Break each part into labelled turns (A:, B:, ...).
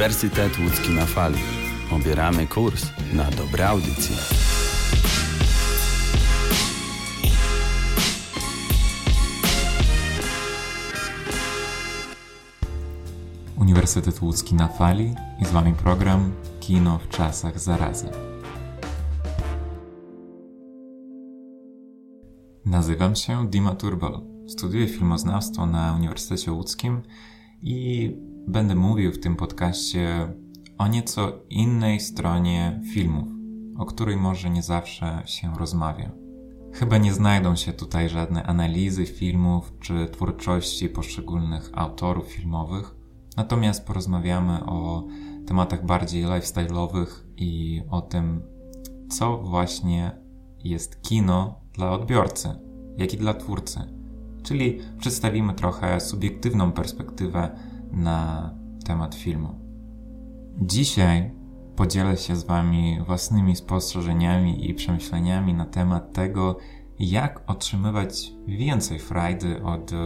A: Uniwersytet Łódzki na fali. Obieramy kurs na dobre audycje.
B: Uniwersytet Łódzki na fali i z Wami program Kino w czasach zarazy. Nazywam się Dima Turbal. Studiuję filmoznawstwo na Uniwersytecie Łódzkim i będę mówił w tym podcaście o nieco innej stronie filmów, o której może nie zawsze się rozmawia. Chyba nie znajdą się tutaj żadne analizy filmów czy twórczości poszczególnych autorów filmowych, natomiast porozmawiamy o tematach bardziej lifestyle'owych i o tym, co właśnie jest kino dla odbiorcy, jak i dla twórcy. Czyli przedstawimy trochę subiektywną perspektywę na temat filmu. Dzisiaj podzielę się z Wami własnymi spostrzeżeniami i przemyśleniami na temat tego, jak otrzymywać więcej frajdy od e,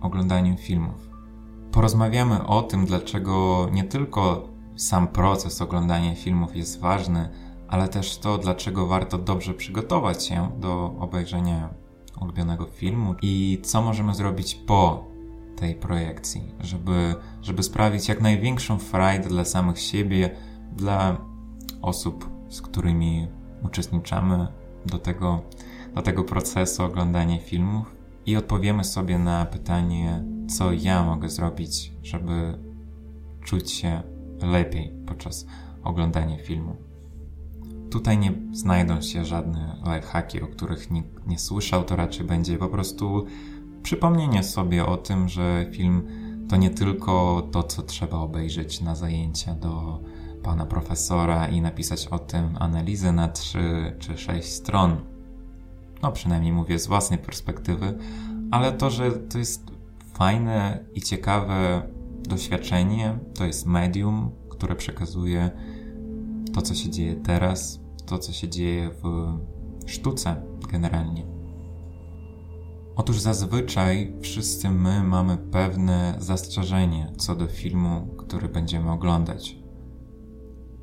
B: oglądania filmów. Porozmawiamy o tym, dlaczego nie tylko sam proces oglądania filmów jest ważny, ale też to, dlaczego warto dobrze przygotować się do obejrzenia ulubionego filmu i co możemy zrobić po tej projekcji, żeby, żeby sprawić jak największą frajdę dla samych siebie, dla osób, z którymi uczestniczamy do tego, do tego procesu oglądania filmów i odpowiemy sobie na pytanie, co ja mogę zrobić, żeby czuć się lepiej podczas oglądania filmu. Tutaj nie znajdą się żadne lifehacki, o których nikt nie słyszał, to raczej będzie po prostu przypomnienie sobie o tym, że film to nie tylko to, co trzeba obejrzeć na zajęcia do pana profesora i napisać o tym analizę na 3 czy 6 stron. No, przynajmniej mówię z własnej perspektywy, ale to, że to jest fajne i ciekawe doświadczenie, to jest medium, które przekazuje to, co się dzieje teraz, to, co się dzieje w sztuce generalnie. Otóż zazwyczaj wszyscy my mamy pewne zastrzeżenie co do filmu, który będziemy oglądać.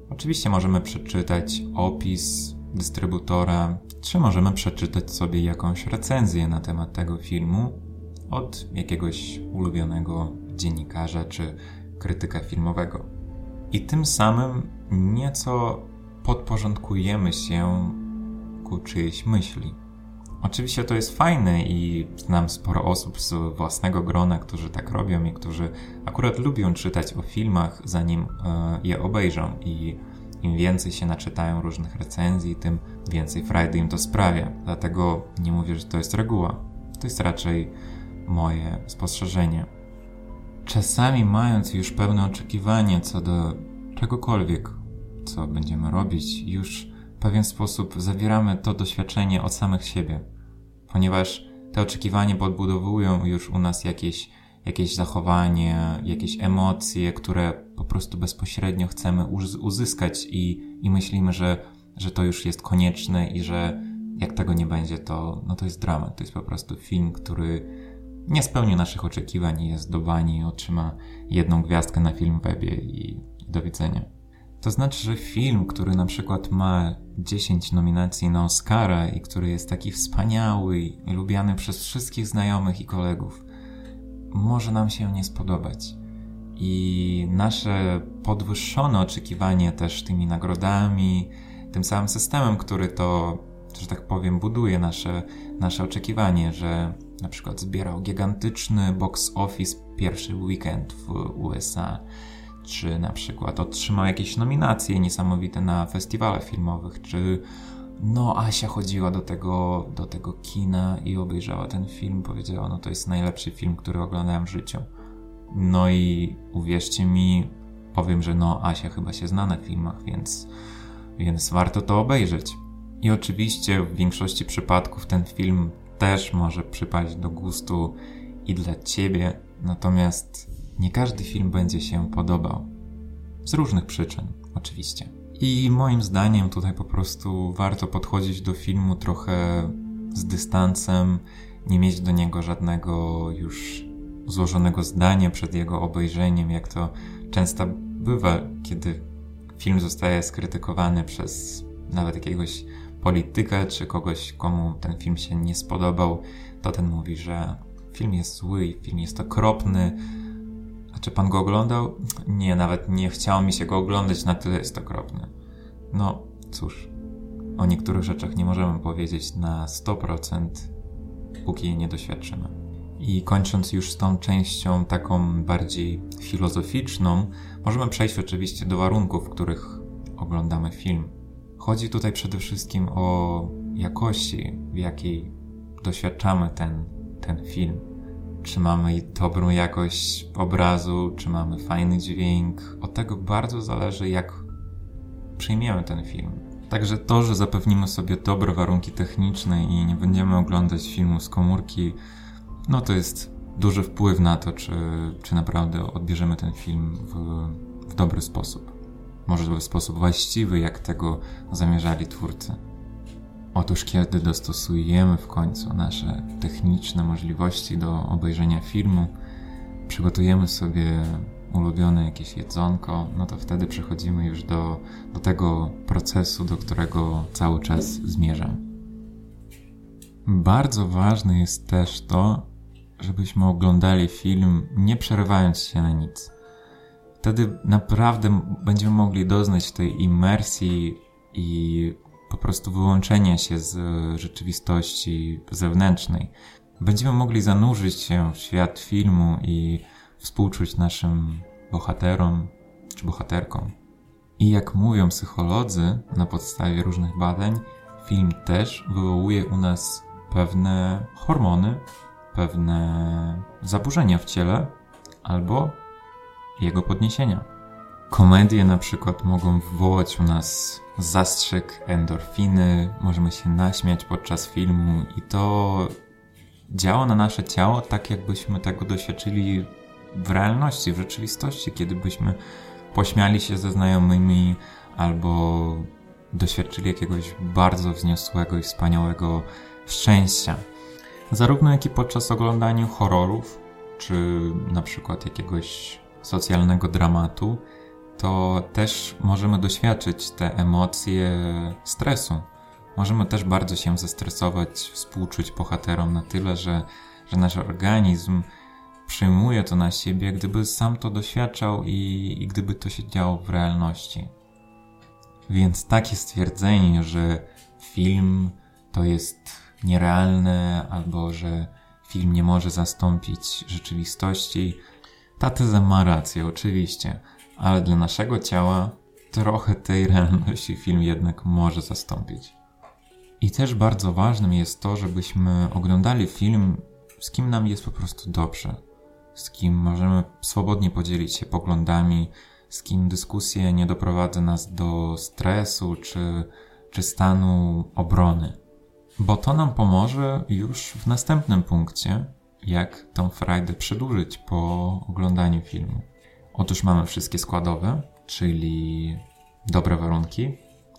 B: Oczywiście możemy przeczytać opis dystrybutora, czy możemy przeczytać sobie jakąś recenzję na temat tego filmu od jakiegoś ulubionego dziennikarza czy krytyka filmowego. I tym samym nieco podporządkujemy się ku czyjejś myśli. Oczywiście to jest fajne i znam sporo osób z własnego grona, którzy tak robią i którzy akurat lubią czytać o filmach, zanim e, je obejrzą i im więcej się naczytają różnych recenzji, tym więcej frajdy im to sprawia. Dlatego nie mówię, że to jest reguła. To jest raczej moje spostrzeżenie. Czasami mając już pewne oczekiwanie co do czegokolwiek, co będziemy robić, już w pewien sposób zawieramy to doświadczenie od samych siebie, ponieważ te oczekiwania podbudowują już u nas jakieś, jakieś zachowanie, jakieś emocje, które po prostu bezpośrednio chcemy uzyskać i, i myślimy, że, że to już jest konieczne i że jak tego nie będzie, to, no to jest dramat. To jest po prostu film, który nie spełni naszych oczekiwań i jest do bani otrzyma jedną gwiazdkę na film webie i do widzenia. To znaczy, że film, który na przykład ma 10 nominacji na Oscara i który jest taki wspaniały i lubiany przez wszystkich znajomych i kolegów, może nam się nie spodobać. I nasze podwyższone oczekiwanie też tymi nagrodami, tym samym systemem, który to, że tak powiem, buduje nasze, nasze oczekiwanie, że na przykład zbierał gigantyczny box office pierwszy weekend w USA, czy na przykład otrzymał jakieś nominacje niesamowite na festiwalach filmowych, czy no Asia chodziła do tego, do tego kina i obejrzała ten film, powiedziała, no to jest najlepszy film, który oglądałem w życiu. No i uwierzcie mi, powiem, że no Asia chyba się zna na filmach, więc, więc warto to obejrzeć. I oczywiście w większości przypadków ten film też może przypaść do gustu i dla ciebie, natomiast nie każdy film będzie się podobał. Z różnych przyczyn, oczywiście. I moim zdaniem tutaj po prostu warto podchodzić do filmu trochę z dystansem, nie mieć do niego żadnego już złożonego zdania przed jego obejrzeniem, jak to często bywa, kiedy film zostaje skrytykowany przez nawet jakiegoś polityka, czy kogoś, komu ten film się nie spodobał, to ten mówi, że film jest zły, film jest okropny. Czy pan go oglądał? Nie, nawet nie chciało mi się go oglądać, na tyle jest okropny. No, cóż, o niektórych rzeczach nie możemy powiedzieć na 100%, póki je nie doświadczymy. I kończąc już z tą częścią taką bardziej filozoficzną, możemy przejść oczywiście do warunków, w których oglądamy film. Chodzi tutaj przede wszystkim o jakości, w jakiej doświadczamy ten, ten film. Czy mamy dobrą jakość obrazu, czy mamy fajny dźwięk. Od tego bardzo zależy, jak przyjmiemy ten film. Także to, że zapewnimy sobie dobre warunki techniczne i nie będziemy oglądać filmu z komórki, no to jest duży wpływ na to, czy, czy naprawdę odbierzemy ten film w, w dobry sposób. Może w sposób właściwy, jak tego zamierzali twórcy. Otóż kiedy dostosujemy w końcu nasze techniczne możliwości do obejrzenia filmu, przygotujemy sobie ulubione jakieś jedzonko, no to wtedy przechodzimy już do, do tego procesu, do którego cały czas zmierzam. Bardzo ważne jest też to, żebyśmy oglądali film nie przerywając się na nic. Wtedy naprawdę będziemy mogli doznać tej imersji i po prostu wyłączenia się z rzeczywistości zewnętrznej. Będziemy mogli zanurzyć się w świat filmu i współczuć naszym bohaterom czy bohaterkom. I jak mówią psycholodzy na podstawie różnych badań, film też wywołuje u nas pewne hormony, pewne zaburzenia w ciele albo jego podniesienia. Komedie na przykład mogą wywołać u nas zastrzyk endorfiny, możemy się naśmiać podczas filmu i to działa na nasze ciało tak, jakbyśmy tego doświadczyli w realności, w rzeczywistości, kiedy byśmy pośmiali się ze znajomymi albo doświadczyli jakiegoś bardzo wzniosłego i wspaniałego szczęścia. Zarówno jak i podczas oglądania horrorów, czy na przykład jakiegoś socjalnego dramatu, to też możemy doświadczyć te emocje stresu. Możemy też bardzo się zestresować, współczuć bohaterom na tyle, że, że nasz organizm przyjmuje to na siebie, gdyby sam to doświadczał i, i gdyby to się działo w realności. Więc takie stwierdzenie, że film to jest nierealne albo że film nie może zastąpić rzeczywistości, ta teza ma rację, oczywiście, ale dla naszego ciała trochę tej realności film jednak może zastąpić. I też bardzo ważnym jest to, żebyśmy oglądali film, z kim nam jest po prostu dobrze, z kim możemy swobodnie podzielić się poglądami, z kim dyskusje nie doprowadzą nas do stresu czy, czy stanu obrony. Bo to nam pomoże już w następnym punkcie, jak tą frajdę przedłużyć po oglądaniu filmu. Otóż mamy wszystkie składowe, czyli dobre warunki.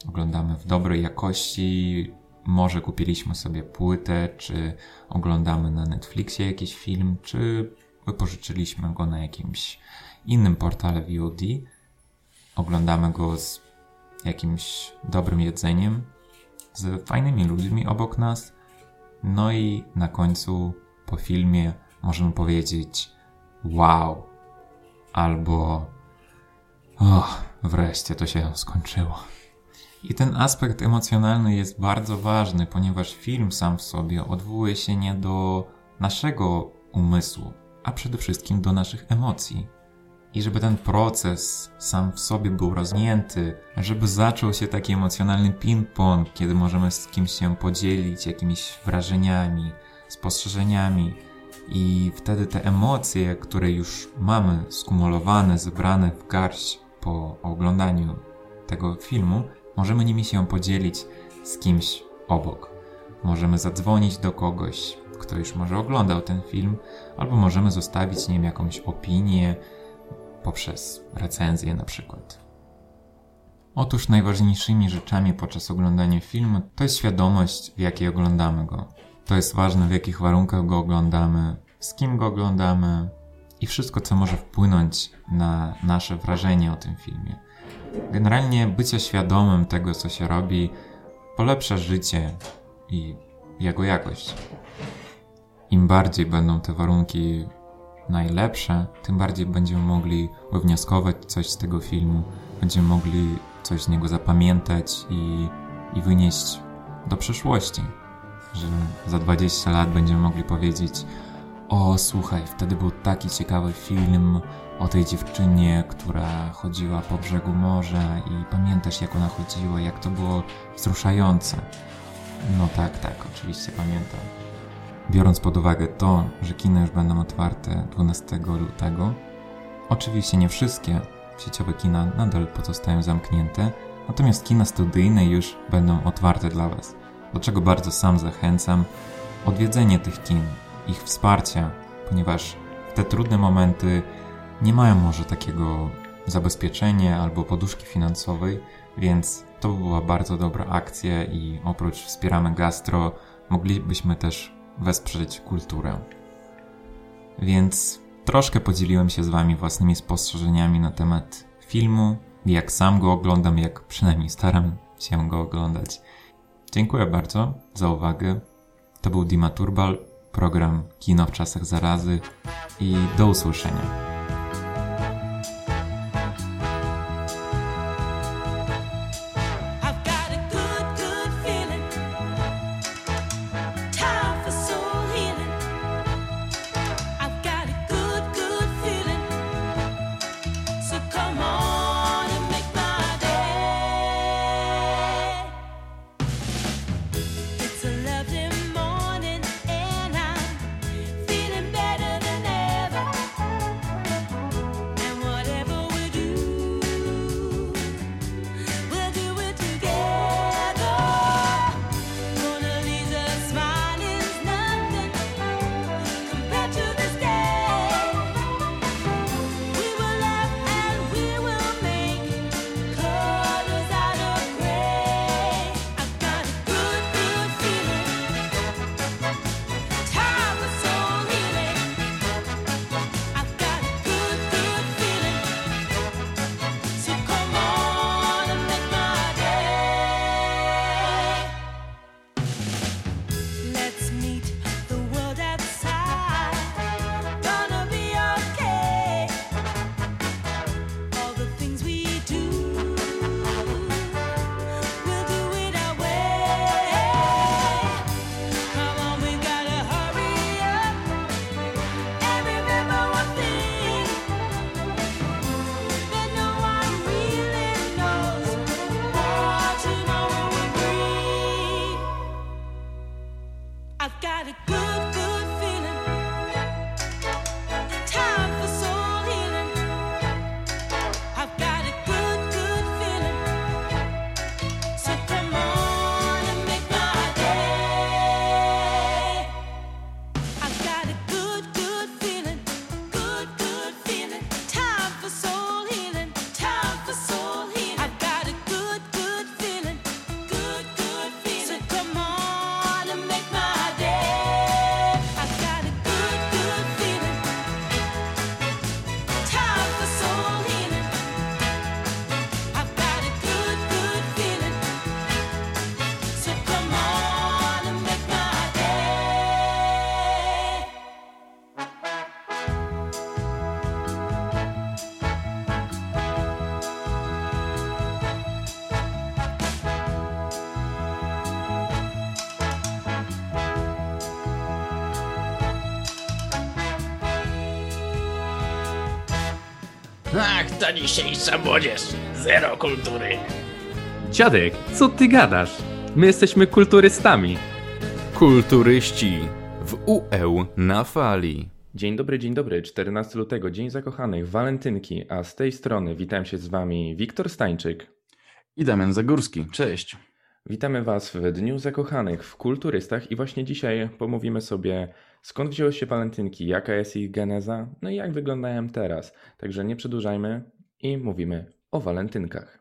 B: Oglądamy w dobrej jakości. Może kupiliśmy sobie płytę, czy oglądamy na Netflixie jakiś film, czy wypożyczyliśmy go na jakimś innym portale VOD. Oglądamy go z jakimś dobrym jedzeniem, z fajnymi ludźmi obok nas. No i na końcu po filmie możemy powiedzieć wow albo oh, wreszcie to się skończyło. I ten aspekt emocjonalny jest bardzo ważny, ponieważ film sam w sobie odwołuje się nie do naszego umysłu, a przede wszystkim do naszych emocji. I żeby ten proces sam w sobie był rozmięty, żeby zaczął się taki emocjonalny ping-pong, kiedy możemy z kimś się podzielić jakimiś wrażeniami, spostrzeżeniami i wtedy te emocje, które już mamy skumulowane, zebrane w garść po oglądaniu tego filmu, możemy nimi się podzielić z kimś obok. Możemy zadzwonić do kogoś, kto już może oglądał ten film, albo możemy zostawić nim jakąś opinię poprzez recenzję na przykład. Otóż najważniejszymi rzeczami podczas oglądania filmu to jest świadomość, w jakiej oglądamy go. To jest ważne, w jakich warunkach go oglądamy, z kim go oglądamy
C: i wszystko, co może wpłynąć na nasze wrażenie o tym filmie. Generalnie bycie świadomym tego, co się robi, polepsza życie i jego jakość. Im bardziej będą te warunki najlepsze, tym bardziej będziemy mogli wywnioskować coś z tego filmu, będziemy mogli coś z niego zapamiętać i, i wynieść do przyszłości. Że za 20 lat będziemy mogli powiedzieć: O, słuchaj, wtedy był taki ciekawy film o tej dziewczynie, która chodziła po brzegu morza, i pamiętasz, jak ona chodziła, jak to było wzruszające. No tak, tak, oczywiście pamiętam. Biorąc pod uwagę to, że kina już będą otwarte 12 lutego, oczywiście nie wszystkie sieciowe kina nadal pozostają zamknięte, natomiast kina studyjne już będą otwarte dla Was. Do czego bardzo sam zachęcam odwiedzenie tych kin, ich wsparcia, ponieważ w te trudne momenty nie mają może takiego zabezpieczenia albo poduszki finansowej, więc to by była bardzo dobra akcja i oprócz wspieramy gastro, moglibyśmy też wesprzeć kulturę. Więc troszkę podzieliłem się z Wami własnymi spostrzeżeniami na temat filmu, jak sam go oglądam, jak przynajmniej staram się go oglądać. Dziękuję bardzo za uwagę. To był Dima Turbal, program Kino w czasach zarazy i do usłyszenia.
D: Ach, ta dzisiejsza młodzież. Zero kultury.
E: Dziadek, co ty gadasz? My jesteśmy kulturystami.
F: Kulturyści w UE na fali.
E: Dzień dobry, dzień dobry. 14 lutego, Dzień Zakochanych, walentynki, a z tej strony witam się z wami Wiktor Stańczyk
F: i Damian Zagórski. Cześć.
E: Witamy was w Dniu Zakochanych w Kulturystach i właśnie dzisiaj pomówimy sobie Skąd wzięły się palentynki? Jaka jest ich geneza? No i jak wyglądają teraz? Także nie przedłużajmy i mówimy o walentynkach.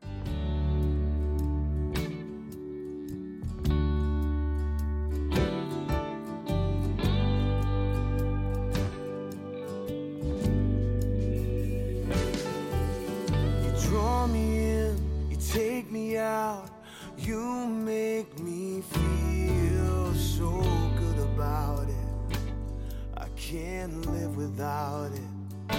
G: You make me feel so can't live without it.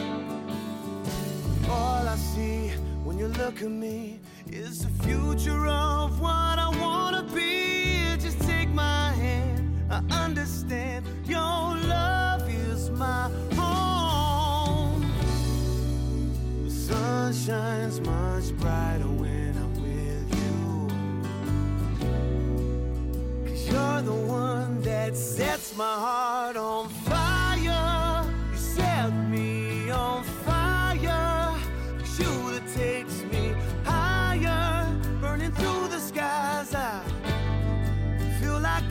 G: All I see when you look at me is the future of what I wanna be. Just take my hand, I understand your love is my home. The sun shines much brighter when I'm with you. Cause you're the one that sets my heart on fire.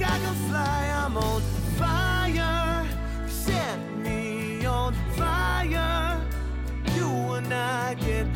G: I can fly. I'm on fire. You set me on fire. You and I get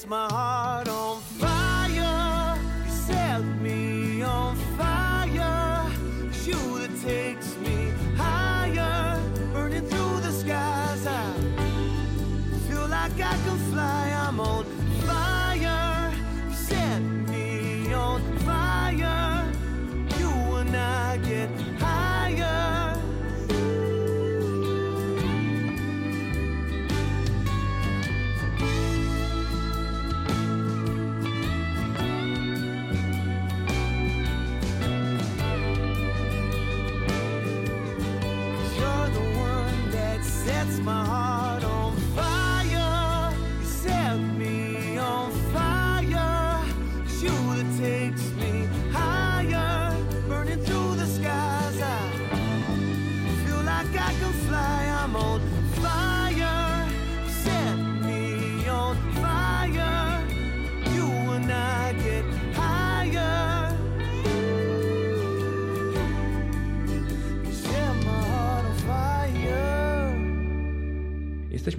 G: sets my heart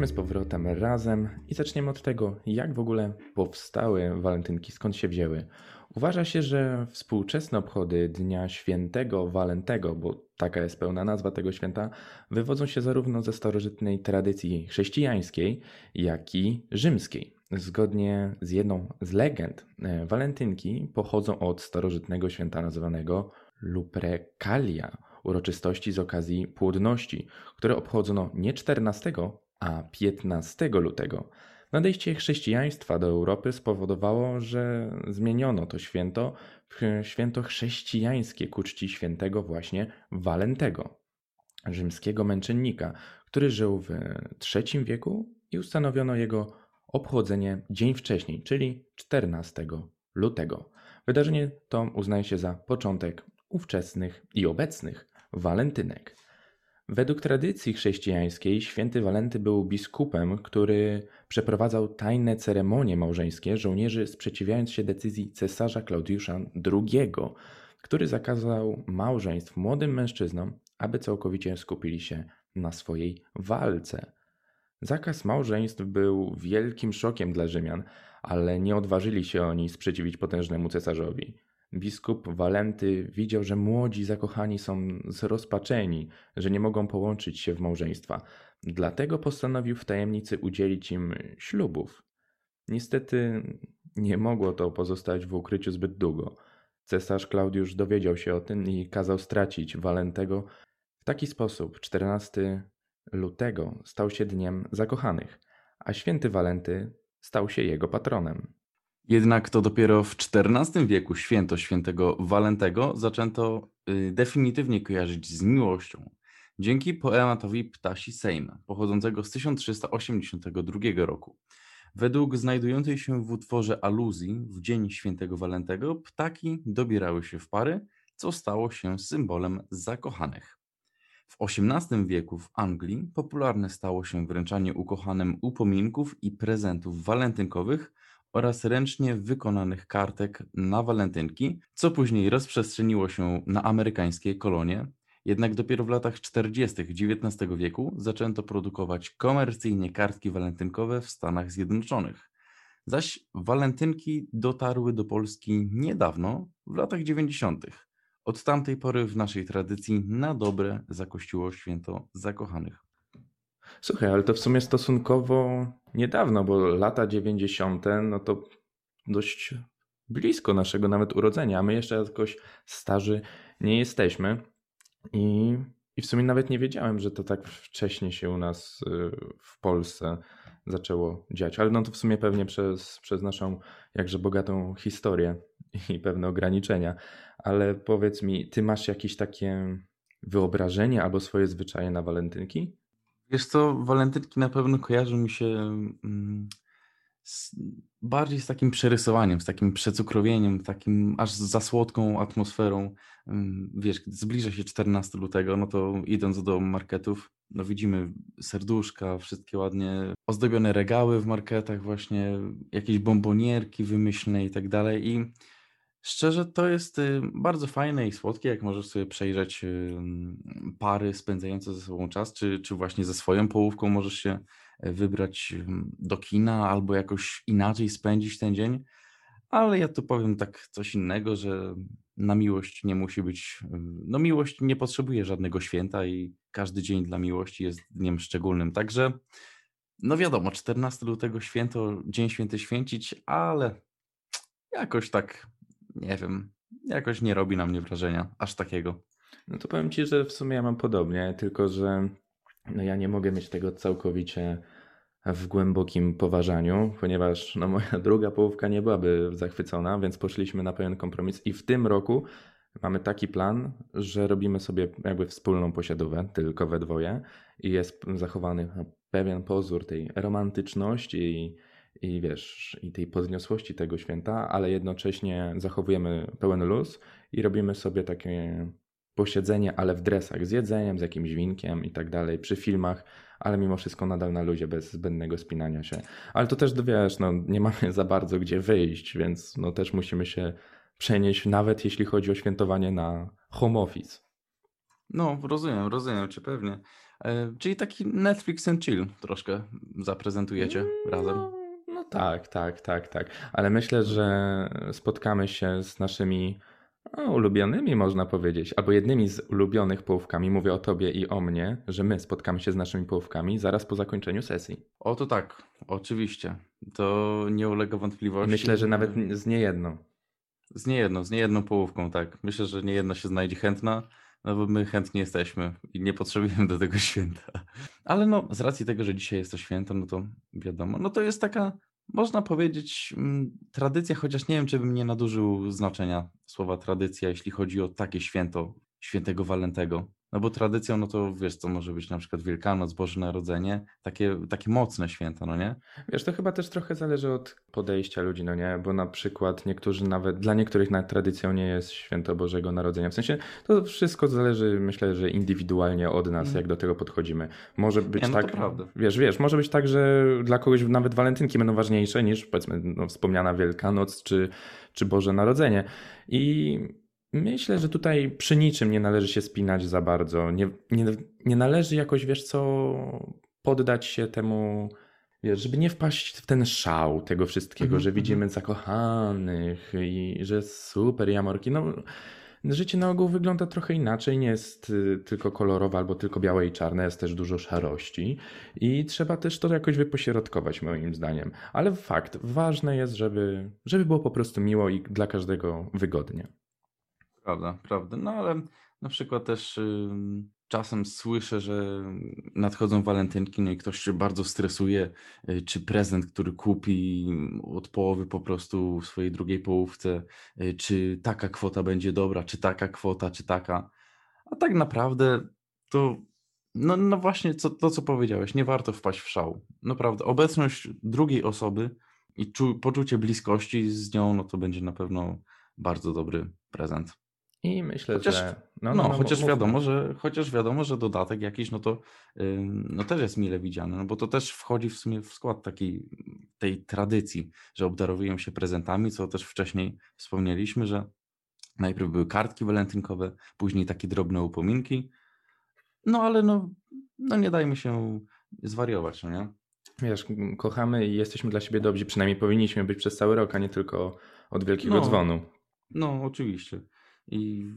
E: Jesteśmy z powrotem razem i zaczniemy od tego, jak w ogóle powstały walentynki, skąd się wzięły. Uważa się, że współczesne obchody Dnia Świętego Walentego, bo taka jest pełna nazwa tego święta, wywodzą się zarówno ze starożytnej tradycji chrześcijańskiej, jak i rzymskiej. Zgodnie z jedną z legend, e, walentynki pochodzą od starożytnego święta nazywanego Lupercalia, uroczystości z okazji płodności, które obchodzono nie 14, a 15 lutego. Nadejście chrześcijaństwa do Europy spowodowało, że zmieniono to święto w święto chrześcijańskie ku czci świętego właśnie Walentego, rzymskiego męczennika, który żył w III wieku i ustanowiono jego obchodzenie dzień wcześniej, czyli 14 lutego. Wydarzenie to uznaje się za początek ówczesnych i obecnych walentynek. Według tradycji chrześcijańskiej święty Walenty był biskupem, który przeprowadzał tajne ceremonie małżeńskie żołnierzy, sprzeciwiając się decyzji cesarza Klaudiusza II, który zakazał małżeństw młodym mężczyznom, aby całkowicie skupili się na swojej walce. Zakaz małżeństw był wielkim szokiem dla Rzymian, ale nie odważyli się oni sprzeciwić potężnemu cesarzowi. Biskup Walenty widział, że młodzi zakochani są zrozpaczeni, że nie mogą połączyć się w małżeństwa. Dlatego postanowił w tajemnicy udzielić im ślubów. Niestety nie mogło to pozostać w ukryciu zbyt długo. Cesarz Klaudiusz dowiedział się o tym i kazał stracić Walentego. W taki sposób 14 lutego stał się dniem zakochanych, a święty Walenty stał się jego patronem.
F: Jednak to dopiero w XIV wieku święto świętego Walentego zaczęto y, definitywnie kojarzyć z miłością. Dzięki poematowi Ptasi Sejm, pochodzącego z 1382 roku. Według znajdującej się w utworze aluzji w Dzień Świętego Walentego ptaki dobierały się w pary, co stało się symbolem zakochanych. W XVIII wieku w Anglii popularne stało się wręczanie ukochanym upominków i prezentów walentynkowych oraz ręcznie wykonanych kartek na walentynki, co później rozprzestrzeniło się na amerykańskie kolonie. Jednak dopiero w latach 40. XIX wieku zaczęto produkować komercyjnie kartki walentynkowe w Stanach Zjednoczonych. Zaś walentynki dotarły do Polski niedawno, w latach 90. Od tamtej pory w naszej tradycji na dobre zakościło święto zakochanych.
E: Słuchaj, ale to w sumie stosunkowo niedawno, bo lata 90. no to dość blisko naszego nawet urodzenia, a my jeszcze jakoś starzy nie jesteśmy. I, I w sumie nawet nie wiedziałem, że to tak wcześnie się u nas y, w Polsce zaczęło dziać. Ale no to w sumie pewnie przez, przez naszą jakże bogatą historię i pewne ograniczenia. Ale powiedz mi, ty masz jakieś takie wyobrażenie albo swoje zwyczaje na walentynki?
F: Wiesz co, walentynki na pewno kojarzą mi się mm, z, bardziej z takim przerysowaniem, z takim przecukrowieniem, takim aż za słodką atmosferą. Mm, wiesz, gdy zbliża się 14 lutego, no to idąc do marketów, no widzimy serduszka, wszystkie ładnie ozdobione regały w marketach, właśnie jakieś bombonierki wymyślne i tak dalej. I Szczerze, to jest y, bardzo fajne i słodkie, jak możesz sobie przejrzeć pary spędzające ze sobą czas, czy, czy właśnie ze swoją połówką możesz się e, wybrać do kina albo jakoś inaczej spędzić ten dzień. Ale ja tu powiem tak coś innego, że na miłość nie musi być, no miłość nie potrzebuje żadnego święta i każdy dzień dla miłości jest dniem szczególnym. Także, no wiadomo, 14 lutego święto, dzień święty święcić, ale jakoś tak nie wiem, jakoś nie robi na mnie wrażenia aż takiego.
E: No to powiem ci, że w sumie ja mam podobnie, tylko że no ja nie mogę mieć tego całkowicie w głębokim poważaniu, ponieważ no moja druga połówka nie byłaby zachwycona, więc poszliśmy na pewien kompromis i w tym roku mamy taki plan, że robimy sobie jakby wspólną posiadówę, tylko we dwoje i jest zachowany pewien pozór tej romantyczności i i wiesz, i tej podniosłości tego święta, ale jednocześnie zachowujemy pełen luz i robimy sobie takie posiedzenie, ale w dresach, z jedzeniem, z jakimś winkiem i tak dalej, przy filmach, ale mimo wszystko nadal na luzie, bez zbędnego spinania się. Ale to też, wiesz, no, nie mamy za bardzo gdzie wyjść, więc no, też musimy się przenieść, nawet jeśli chodzi o świętowanie na home office.
F: No, rozumiem, rozumiem cię pewnie. E, czyli taki Netflix and chill troszkę zaprezentujecie razem.
E: No tak, tak, tak, tak. Ale myślę, że spotkamy się z naszymi no, ulubionymi, można powiedzieć, albo jednymi z ulubionych połówkami. Mówię o tobie i o mnie, że my spotkamy się z naszymi połówkami zaraz po zakończeniu sesji.
F: O to tak, oczywiście. To nie ulega wątpliwości.
E: Myślę, że nawet z niejedną.
F: Z niejedną, z niejedną połówką, tak. Myślę, że niejedna się znajdzie chętna. No bo my chętnie jesteśmy i nie potrzebujemy do tego święta. Ale no, z racji tego, że dzisiaj jest to święto, no to wiadomo, no to jest taka można powiedzieć, mm, tradycja, chociaż nie wiem, czy bym nie nadużył znaczenia słowa tradycja, jeśli chodzi o takie święto, świętego Walentego. No bo tradycją, no to wiesz, co może być na przykład Wielkanoc, Boże Narodzenie, takie, takie mocne święta, no nie?
E: Wiesz, to chyba też trochę zależy od podejścia ludzi, no nie? Bo na przykład niektórzy nawet, dla niektórych nawet tradycją nie jest święto Bożego Narodzenia. W sensie to wszystko zależy, myślę, że indywidualnie od nas, mm. jak do tego podchodzimy. Może być
F: nie, no
E: tak, wiesz, wiesz, może być tak, że dla kogoś nawet walentynki będą ważniejsze niż powiedzmy no, wspomniana Wielkanoc czy, czy Boże Narodzenie. I Myślę, że tutaj przy niczym nie należy się spinać za bardzo. Nie, nie, nie należy jakoś, wiesz co, poddać się temu, wiesz, żeby nie wpaść w ten szał tego wszystkiego, mm -hmm. że widzimy zakochanych i że super jamorki. No, życie na ogół wygląda trochę inaczej, nie jest y, tylko kolorowe albo tylko białe i czarne, jest też dużo szarości i trzeba też to jakoś wypośrodkować moim zdaniem. Ale fakt, ważne jest, żeby, żeby było po prostu miło i dla każdego wygodnie.
F: Prawda, prawda. No ale na przykład też y, czasem słyszę, że nadchodzą walentynki, no i ktoś się bardzo stresuje, y, czy prezent, który kupi od połowy po prostu w swojej drugiej połówce, y, czy taka kwota będzie dobra, czy taka kwota, czy taka. A tak naprawdę to No, no właśnie co, to, co powiedziałeś, nie warto wpaść w szał. Naprawdę, obecność drugiej osoby i czu, poczucie bliskości z nią, no to będzie na pewno bardzo dobry prezent.
E: I myślę,
F: Chociaż-
E: że.
F: No, chociaż
E: mówmy.
F: wiadomo, że chociaż wiadomo, że dodatek jakiś, no to ym, no też jest mile widziany, no bo to też wchodzi w sumie w skład takiej tej tradycji, że obdarowują się prezentami, co też wcześniej wspomnieliśmy, że najpierw były kartki walentynkowe, później takie drobne upominki. No ale no, no nie dajmy się zwariować, no nie?
E: Wiesz, kochamy i jesteśmy dla siebie dobrzy. Przynajmniej powinniśmy być przez cały rok, a nie tylko od wielkiego
F: No.
E: dzwonu.
F: No, oczywiście. I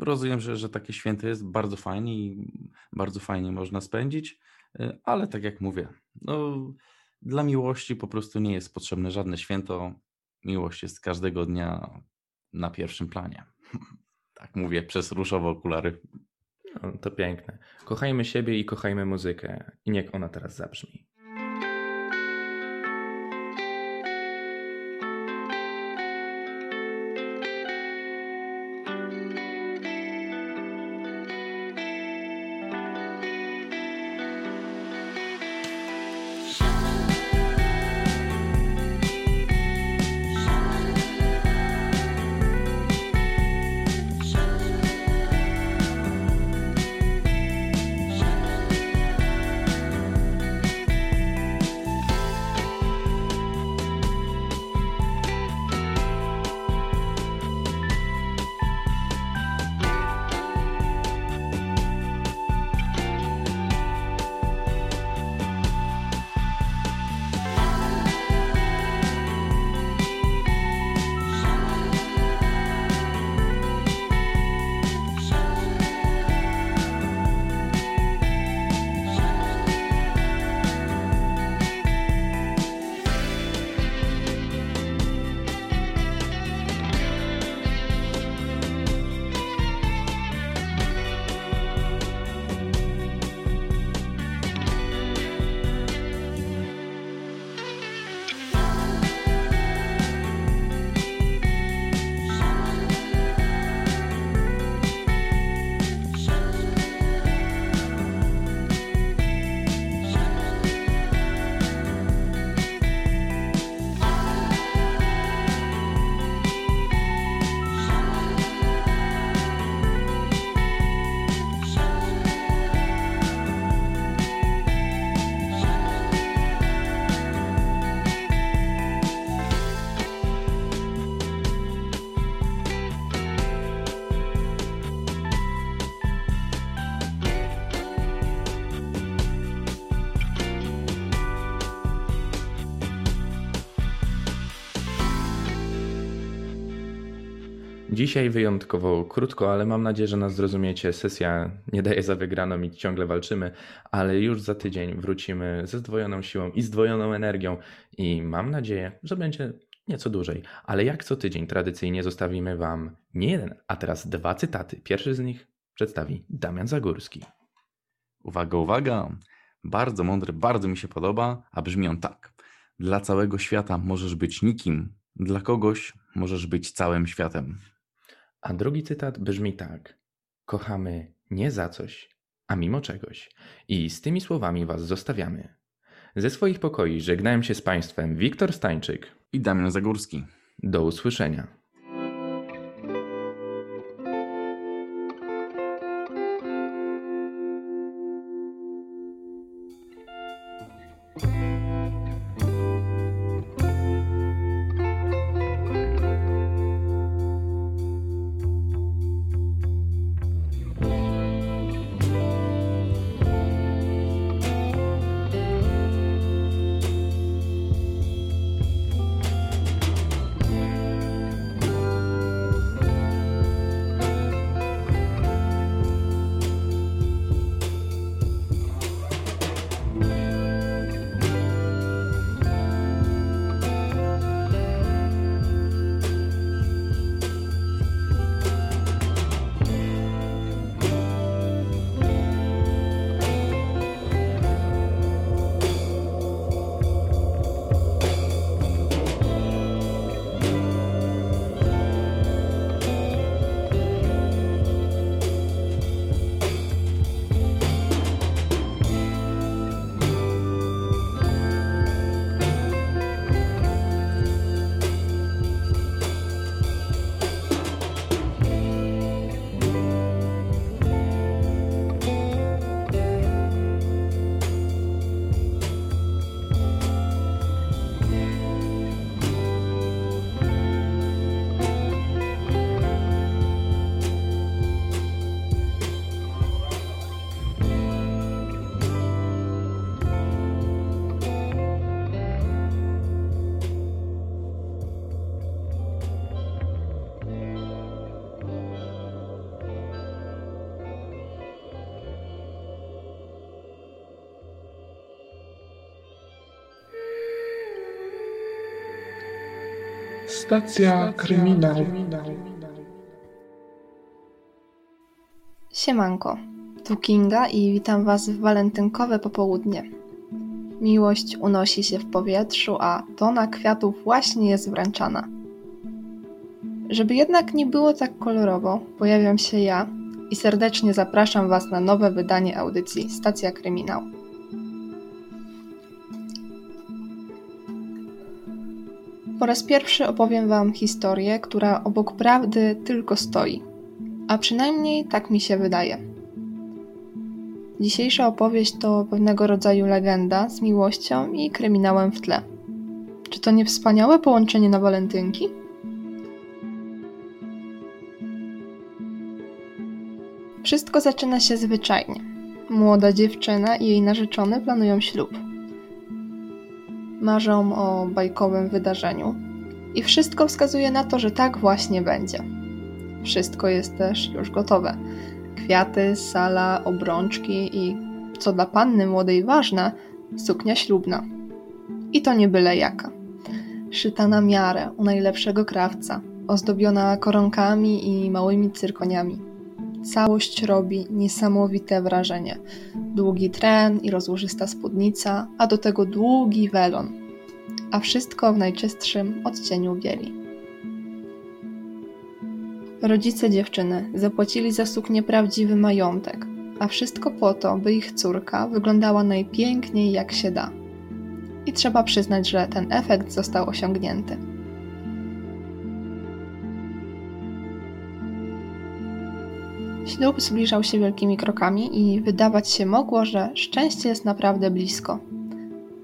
F: rozumiem, że, że takie święto jest bardzo fajnie i bardzo fajnie można spędzić, y, ale tak jak mówię, no, dla miłości po prostu nie jest potrzebne żadne święto. Miłość jest każdego dnia na pierwszym planie. Tak mówię przez różowe okulary.
E: No, to piękne. Kochajmy siebie i kochajmy muzykę. I niech ona teraz zabrzmi. Dzisiaj wyjątkowo krótko, ale mam nadzieję, że nas zrozumiecie. Sesja nie daje za wygraną i ciągle walczymy, ale już za tydzień wrócimy ze zdwojoną siłą i zdwojoną energią i mam nadzieję, że będzie nieco dłużej. Ale jak co tydzień tradycyjnie zostawimy Wam nie jeden, a teraz dwa cytaty. Pierwszy z nich przedstawi Damian Zagórski.
F: Uwaga, uwaga! Bardzo mądry, bardzo mi się podoba, a brzmi on tak. Dla całego świata możesz być nikim, dla kogoś możesz być całym światem.
E: A drugi cytat brzmi tak: Kochamy nie za coś, a mimo czegoś. I z tymi słowami Was zostawiamy. Ze swoich pokoi żegnałem się z Państwem Wiktor Stańczyk.
F: I Damian Zagórski.
E: Do usłyszenia.
H: Stacja kryminał.
I: Siemanko, tu Kinga i witam Was w walentynkowe popołudnie. Miłość unosi się w powietrzu, a tona kwiatów właśnie jest wręczana. Żeby jednak nie było tak kolorowo, pojawiam się ja i serdecznie zapraszam Was na nowe wydanie audycji Stacja Kryminał. Po raz pierwszy opowiem Wam historię, która obok prawdy tylko stoi. A przynajmniej tak mi się wydaje. Dzisiejsza opowieść to pewnego rodzaju legenda z miłością i kryminałem w tle. Czy to nie wspaniałe połączenie na walentynki? Wszystko zaczyna się zwyczajnie. Młoda dziewczyna i jej narzeczony planują ślub. Marzą o bajkowym wydarzeniu i wszystko wskazuje na to, że tak właśnie będzie. Wszystko jest też już gotowe. Kwiaty, sala, obrączki i, co dla panny młodej ważne, suknia ślubna. I to nie byle jaka. Szyta na miarę u najlepszego krawca, ozdobiona koronkami i małymi cyrkoniami. Całość robi niesamowite wrażenie. Długi tren i rozłożysta spódnica, a do tego długi welon. A wszystko w najczystszym odcieniu bieli. Rodzice dziewczyny zapłacili za suknię prawdziwy majątek, a wszystko po to, by ich córka wyglądała najpiękniej jak się da. I trzeba przyznać, że ten efekt został osiągnięty. Ślub zbliżał się wielkimi krokami i wydawać się mogło, że szczęście jest naprawdę blisko.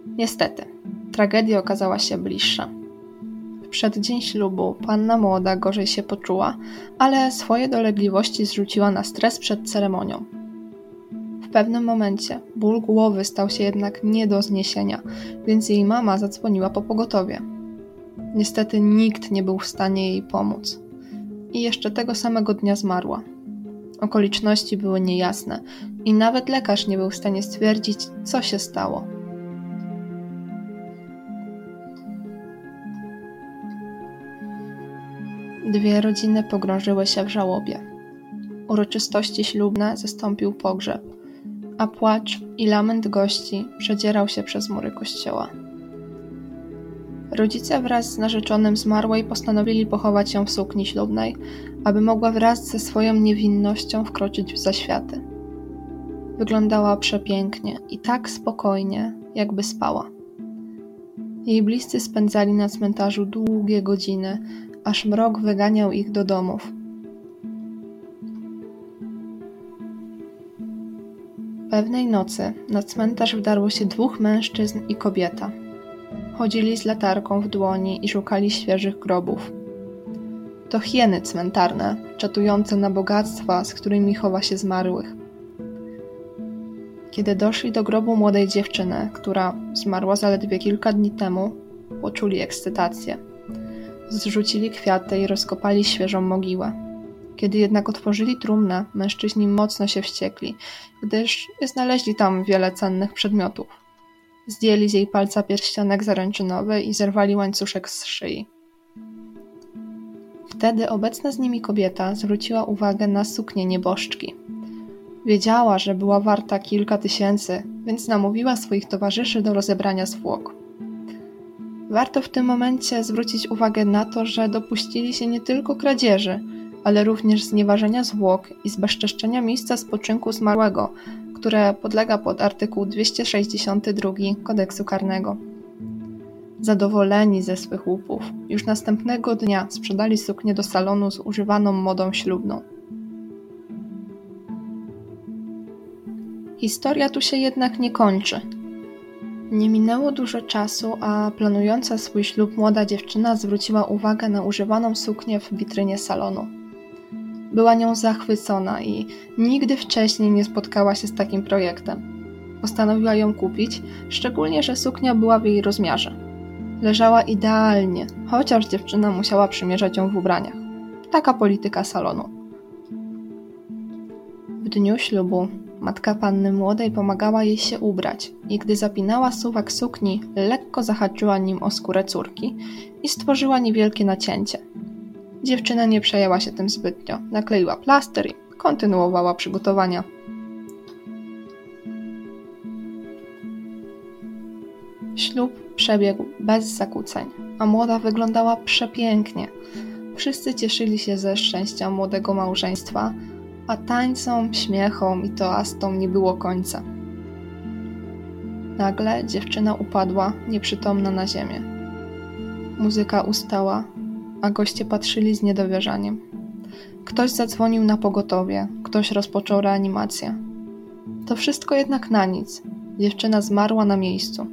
I: Niestety, tragedia okazała się bliższa. W przeddzień ślubu panna młoda gorzej się poczuła, ale swoje dolegliwości zrzuciła na stres przed ceremonią. W pewnym momencie ból głowy stał się jednak nie do zniesienia, więc jej mama zadzwoniła po pogotowie. Niestety nikt nie był w stanie jej pomóc. I jeszcze tego samego dnia zmarła. Okoliczności były niejasne i nawet lekarz nie był w stanie stwierdzić, co się stało. Dwie rodziny pogrążyły się w żałobie. Uroczystości ślubne zastąpił pogrzeb, a płacz i lament gości przedzierał się przez mury kościoła. Rodzice wraz z narzeczonym zmarłej postanowili pochować ją w sukni ślubnej, aby mogła wraz ze swoją niewinnością wkroczyć w zaświaty. Wyglądała przepięknie i tak spokojnie, jakby spała. Jej bliscy spędzali na cmentarzu długie godziny, aż mrok wyganiał ich do domów. Pewnej nocy na cmentarz wdarło się dwóch mężczyzn i kobieta. Chodzili z latarką w dłoni i szukali świeżych grobów. To hieny cmentarne, czatujące na bogactwa, z którymi chowa się zmarłych. Kiedy doszli do grobu młodej dziewczyny, która zmarła zaledwie kilka dni temu, poczuli ekscytację. Zrzucili kwiaty i rozkopali świeżą mogiłę. Kiedy jednak otworzyli trumnę, mężczyźni mocno się wściekli, gdyż nie znaleźli tam wiele cennych przedmiotów. Zdjęli z jej palca pierścionek zaręczynowy i zerwali łańcuszek z szyi. Wtedy obecna z nimi kobieta zwróciła uwagę na suknię nieboszczki. Wiedziała, że była warta kilka tysięcy, więc namówiła swoich towarzyszy do rozebrania zwłok. Warto w tym momencie zwrócić uwagę na to, że dopuścili się nie tylko kradzieży, ale również znieważenia zwłok i zbezczeszczenia miejsca spoczynku zmarłego, które podlega pod artykuł 262 kodeksu karnego. Zadowoleni ze swych łupów, już następnego dnia sprzedali suknię do salonu z używaną modą ślubną. Historia tu się jednak nie kończy. Nie minęło dużo czasu, a planująca swój ślub młoda dziewczyna zwróciła uwagę na używaną suknię w witrynie salonu. Była nią zachwycona i nigdy wcześniej nie spotkała się z takim projektem. Postanowiła ją kupić, szczególnie, że suknia była w jej rozmiarze. Leżała idealnie, chociaż dziewczyna musiała przymierzać ją w ubraniach. Taka polityka salonu. W dniu ślubu matka panny młodej pomagała jej się ubrać i gdy zapinała suwak sukni, lekko zahaczyła nim o skórę córki i stworzyła niewielkie nacięcie. Dziewczyna nie przejęła się tym zbytnio, nakleiła plaster i kontynuowała przygotowania. Ślub przebiegł bez zakłóceń, a młoda wyglądała przepięknie. Wszyscy cieszyli się ze szczęścia młodego małżeństwa, a tańcom, śmiechom i toastom nie było końca. Nagle dziewczyna upadła, nieprzytomna na ziemię. Muzyka ustała, a goście patrzyli z niedowierzaniem. Ktoś zadzwonił na pogotowie, ktoś rozpoczął reanimację. To wszystko jednak na nic. Dziewczyna zmarła na miejscu.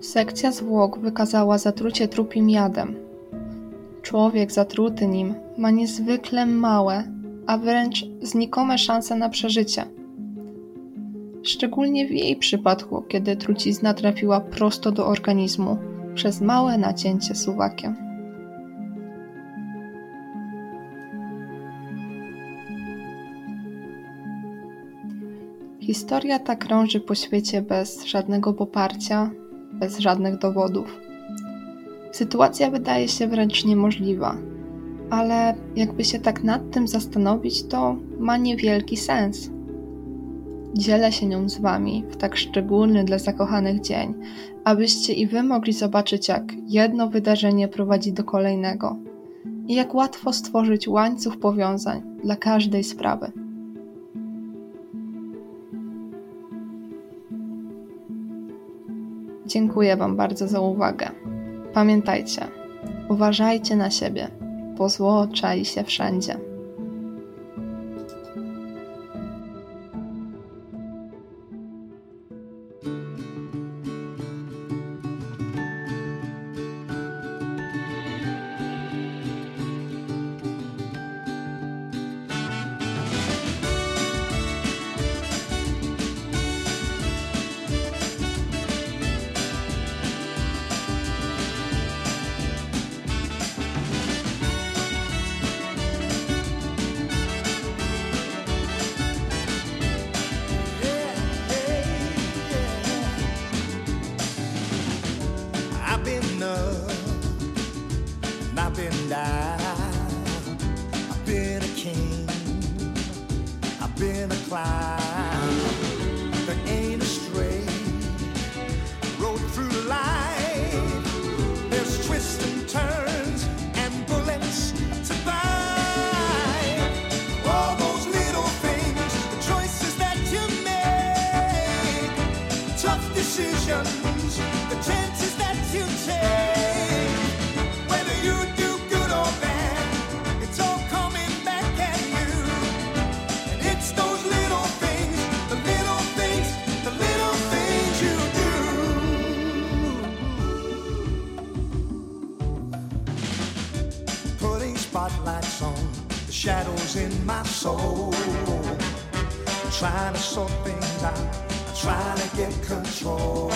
I: Sekcja zwłok wykazała zatrucie trupim jadem. Człowiek zatruty nim ma niezwykle małe, a wręcz znikome szanse na przeżycie. Szczególnie w jej przypadku, kiedy trucizna trafiła prosto do organizmu przez małe nacięcie suwakiem. Historia ta krąży po świecie bez żadnego poparcia, bez żadnych dowodów. Sytuacja wydaje się wręcz niemożliwa, ale jakby się tak nad tym zastanowić, to ma niewielki sens. Dzielę się nią z Wami w tak szczególny dla zakochanych dzień, abyście i Wy mogli zobaczyć, jak jedno wydarzenie prowadzi do kolejnego i jak łatwo stworzyć łańcuch powiązań dla każdej sprawy. Dziękuję Wam bardzo za uwagę. Pamiętajcie, uważajcie na siebie, bo zło czai się wszędzie.
J: Tough decisions, the chances that you take. Whether you do good or bad, it's all coming back at you. And it's those little things, the little things, the little things you do. Putting spotlights on the shadows in my soul trying to sort things out, trying to get control.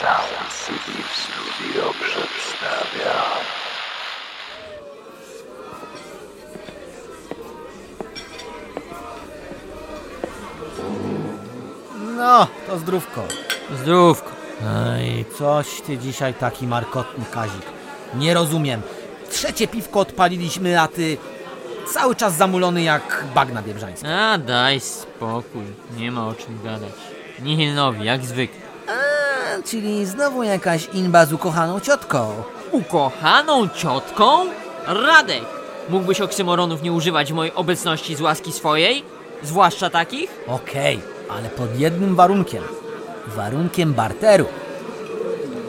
K: Sound City Studio przedstawia.
H: No, to zdrówko.
L: Zdrówko.
H: No Ej, coś ty dzisiaj taki markotny, Kazik. Nie rozumiem. Trzecie piwko odpaliliśmy, a ty cały czas zamulony jak bagna biebrzańska.
L: A daj spokój, nie ma o czym gadać. Nihilnowi, jak zwykle.
H: Czyli znowu jakaś inba z ukochaną ciotką.
L: Ukochaną ciotką? Radek! Mógłbyś oksymoronów nie używać w mojej obecności z łaski swojej? Zwłaszcza takich?
H: Okej, ale pod jednym warunkiem. Warunkiem barteru.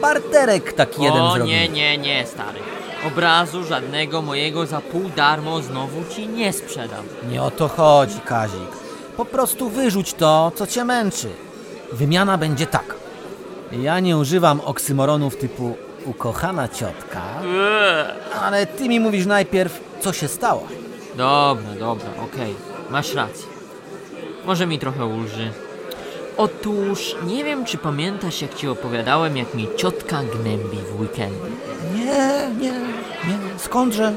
H: Barterek taki jeden
L: o nie, nie, nie, stary. Obrazu żadnego mojego za pół darmo znowu ci nie sprzedam.
H: Nie o to chodzi, Kazik. Po prostu wyrzuć to, co cię męczy. Wymiana będzie taka. Ja nie używam oksymoronów typu ukochana ciotka, ale ty mi mówisz najpierw, co się stało.
L: Dobra, dobra, okej. Masz rację. Może mi trochę ulży. Otóż nie wiem, czy pamiętasz, jak ci opowiadałem, jak mi ciotka gnębi w weekendy.
H: Nie, nie, nie, skądże?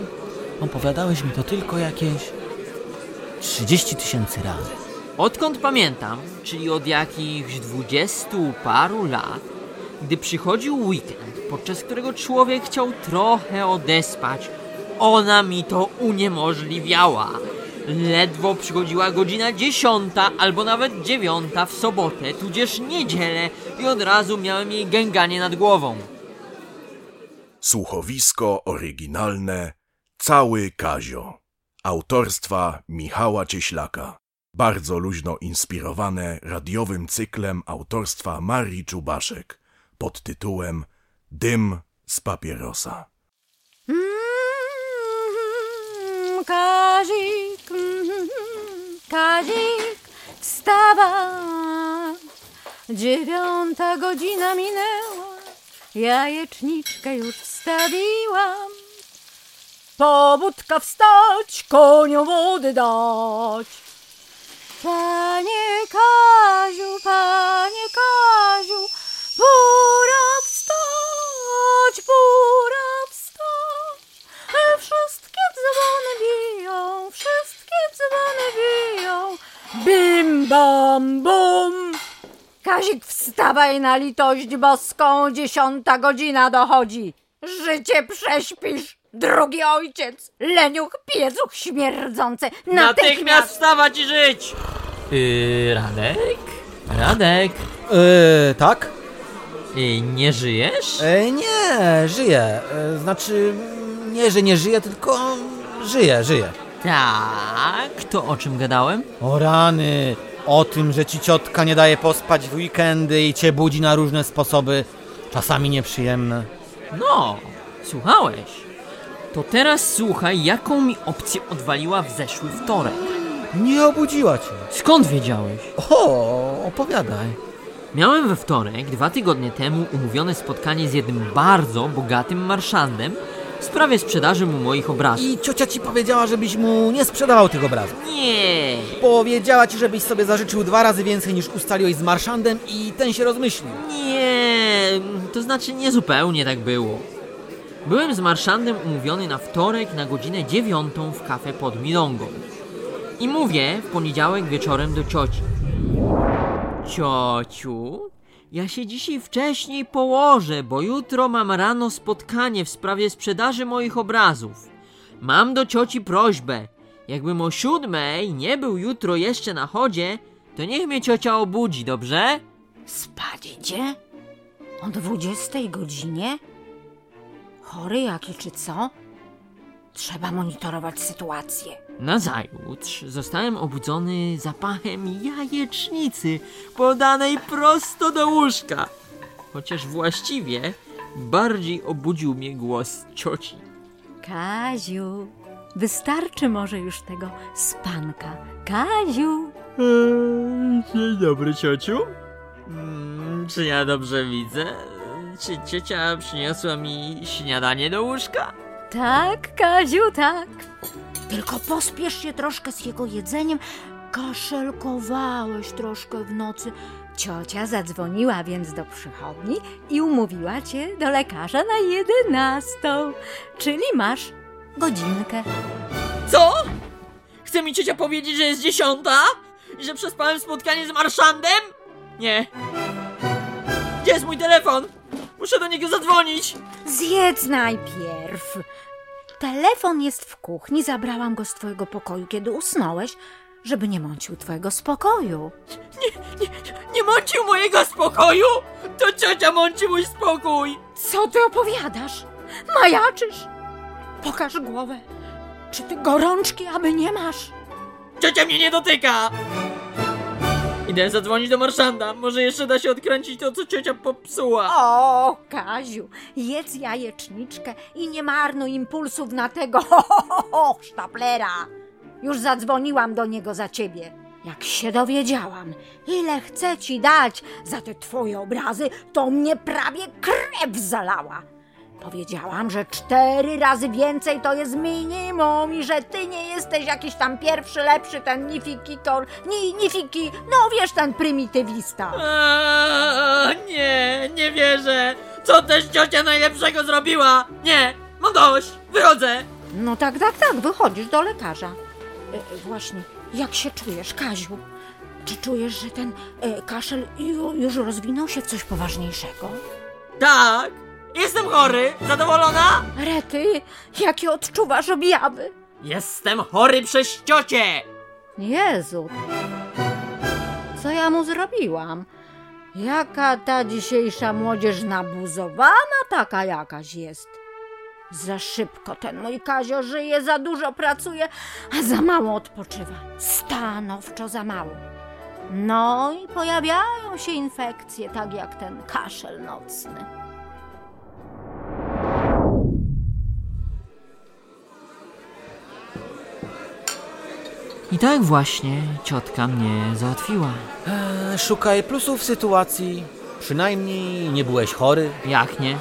H: Opowiadałeś mi to tylko jakieś 30 tysięcy razy.
L: Odkąd pamiętam, czyli od jakichś dwudziestu paru lat, gdy przychodził weekend, podczas którego człowiek chciał trochę odespać, ona mi to uniemożliwiała. Ledwo przychodziła godzina dziesiąta albo nawet dziewiąta w sobotę, tudzież niedzielę i od razu miałem jej gęganie nad głową.
M: Słuchowisko oryginalne Cały Kazio autorstwa Michała Cieślaka. Bardzo luźno inspirowane radiowym cyklem autorstwa Marii Czubaszek pod tytułem Dym z papierosa.
N: Mm, Kazik, mm, Kazik, wstawaj. Dziewiąta godzina minęła, jajeczniczkę już wstawiłam. Pobudka wstać, koniom wody dać. Panie Kaziu, panie Kaziu, pora wstać, pora wstać. Wszystkie dzwony biją, wszystkie dzwony biją. Bim bam bum. Kazik, wstawaj na litość boską, dziesiąta godzina dochodzi. Życie prześpisz, drugi ojciec, leniuch, piecuch śmierdzący.
L: Natychmiast wstawać i żyć! Yy, Radek? Radek?
H: Yy, tak?
L: Yy, nie żyjesz?
H: E, nie, żyję. E, znaczy, nie, że nie żyję, tylko żyję, żyję.
L: Tak, to o czym gadałem?
H: O rany, o tym, że ci ciotka nie daje pospać w weekendy i cię budzi na różne sposoby, czasami nieprzyjemne.
L: No, słuchałeś. To teraz słuchaj, jaką mi opcję odwaliła w zeszły wtorek.
H: Nie obudziła cię.
L: Skąd wiedziałeś?
H: O, opowiadaj.
L: Miałem we wtorek, dwa tygodnie temu, umówione spotkanie z jednym bardzo bogatym marszandem w sprawie sprzedaży mu moich obrazów.
H: I ciocia ci powiedziała, żebyś mu nie sprzedawał tych obrazów.
L: Nie!
H: Powiedziała ci, żebyś sobie zażyczył dwa razy więcej niż ustaliłeś z marszandem i ten się rozmyślił.
L: Nie, to znaczy nie zupełnie tak było. Byłem z marszandem umówiony na wtorek na godzinę dziewiątą w kafe pod Milongą. I mówię w poniedziałek wieczorem do cioci. Ciociu, ja się dzisiaj wcześniej położę, bo jutro mam rano spotkanie w sprawie sprzedaży moich obrazów. Mam do cioci prośbę. Jakbym o siódmej nie był jutro jeszcze na chodzie, to niech mnie ciocia obudzi, dobrze?
N: Spać idzie? O dwudziestej godzinie? Chory jaki czy co? Trzeba monitorować sytuację.
L: Nazajutrz zostałem obudzony zapachem jajecznicy podanej prosto do łóżka. Chociaż właściwie bardziej obudził mnie głos cioci.
N: Kaziu, wystarczy może już tego spanka. Kaziu,
L: Dzień dobry, ciociu. Mm, czy ja dobrze widzę? Czy ciocia przyniosła mi śniadanie do łóżka?
N: tak, Kaziu, tak. Tylko pospiesz się troszkę z jego jedzeniem. Kaszelkowałeś troszkę w nocy. Ciocia zadzwoniła więc do przychodni i umówiła cię do lekarza na jedenastą, czyli masz godzinkę.
L: Co? Chce mi ciocia powiedzieć, że jest dziesiąta? I że przespałem spotkanie z marszandem? Nie. Gdzie jest mój telefon? Muszę do niego zadzwonić.
N: Zjedz najpierw. Telefon jest w kuchni, zabrałam go z twojego pokoju, kiedy usnąłeś, żeby nie mącił twojego spokoju.
L: Nie mącił mojego spokoju? To ciocia mąci mój spokój.
N: Co ty opowiadasz? Majaczysz? Pokaż głowę. Czy ty gorączki aby nie masz?
L: Ciocia mnie nie dotyka. Idę zadzwonić do marszanda. Może jeszcze da się odkręcić to, co ciocia popsuła.
N: O, Kaziu, jedz jajeczniczkę i nie marnuj impulsów na tego ho, ho, ho, sztaplera. Już zadzwoniłam do niego za ciebie. Jak się dowiedziałam, ile chcę ci dać za te twoje obrazy, to mnie prawie krew zalała. Powiedziałam, że cztery razy więcej to jest minimum i że ty nie jesteś jakiś tam pierwszy, lepszy, ten nifikikor, ni, nifiki, no wiesz, ten prymitywista.
L: A, nie, nie wierzę. Co też ciocia najlepszego zrobiła? Nie, mam dość. Wychodzę.
N: No tak, tak, tak, wychodzisz do lekarza. E, e, właśnie, jak się czujesz, Kaziu? Czy czujesz, że ten e, kaszel ju, już rozwinął się w coś poważniejszego?
L: Tak, jestem chory. Zadowolona?
N: Rety, jakie odczuwasz objawy?
L: Jestem chory przez ciocię.
N: Jezu, co ja mu zrobiłam? Jaka ta dzisiejsza młodzież nabuzowana taka jakaś jest. Za szybko ten mój Kazio żyje, za dużo pracuje, a za mało odpoczywa. Stanowczo za mało. No i pojawiają się infekcje, tak jak ten kaszel nocny.
L: I tak właśnie ciotka mnie załatwiła.
H: Eee, szukaj plusów sytuacji. Przynajmniej nie byłeś chory.
L: Jak nie?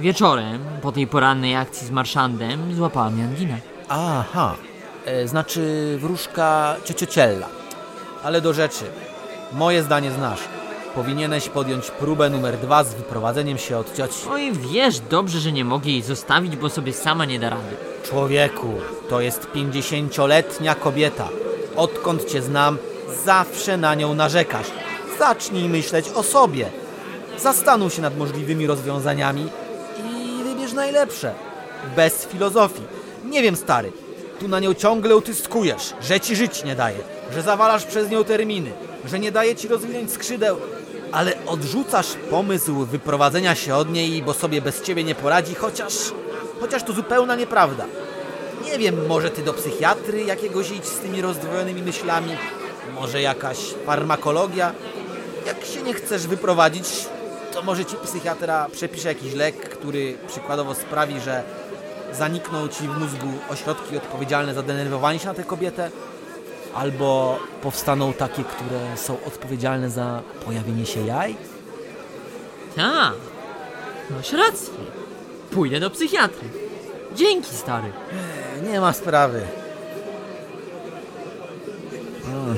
L: Wieczorem, po tej porannej akcji z marszandem, złapała mnie angina.
H: Aha, e, znaczy wróżka ciociociella. Ale do rzeczy. Moje zdanie znasz. Powinieneś podjąć próbę numer dwa z wyprowadzeniem się od cioci.
L: Oj, wiesz dobrze, że nie mogę jej zostawić, bo sobie sama nie da rady.
H: Człowieku, to jest pięćdziesięcioletnia kobieta. Odkąd cię znam, zawsze na nią narzekasz. Zacznij myśleć o sobie. Zastanów się nad możliwymi rozwiązaniami i wybierz najlepsze. Bez filozofii. Nie wiem, stary, tu na nią ciągle utyskujesz, że ci żyć nie daje, że zawalasz przez nią terminy, że nie daje ci rozwinąć skrzydeł, ale odrzucasz pomysł wyprowadzenia się od niej, bo sobie bez ciebie nie poradzi, chociaż, chociaż to zupełna nieprawda. Nie wiem, może ty do psychiatry jakiegoś idź z tymi rozdwojonymi myślami, może jakaś farmakologia. Jak się nie chcesz wyprowadzić, to może ci psychiatra przepisze jakiś lek, który przykładowo sprawi, że zanikną ci w mózgu ośrodki odpowiedzialne za denerwowanie się na tę kobietę, albo powstaną takie, które są odpowiedzialne za pojawienie się jaj.
L: Tak, masz rację. Pójdę do psychiatry. Dzięki, stary.
H: Nie ma sprawy. Mm,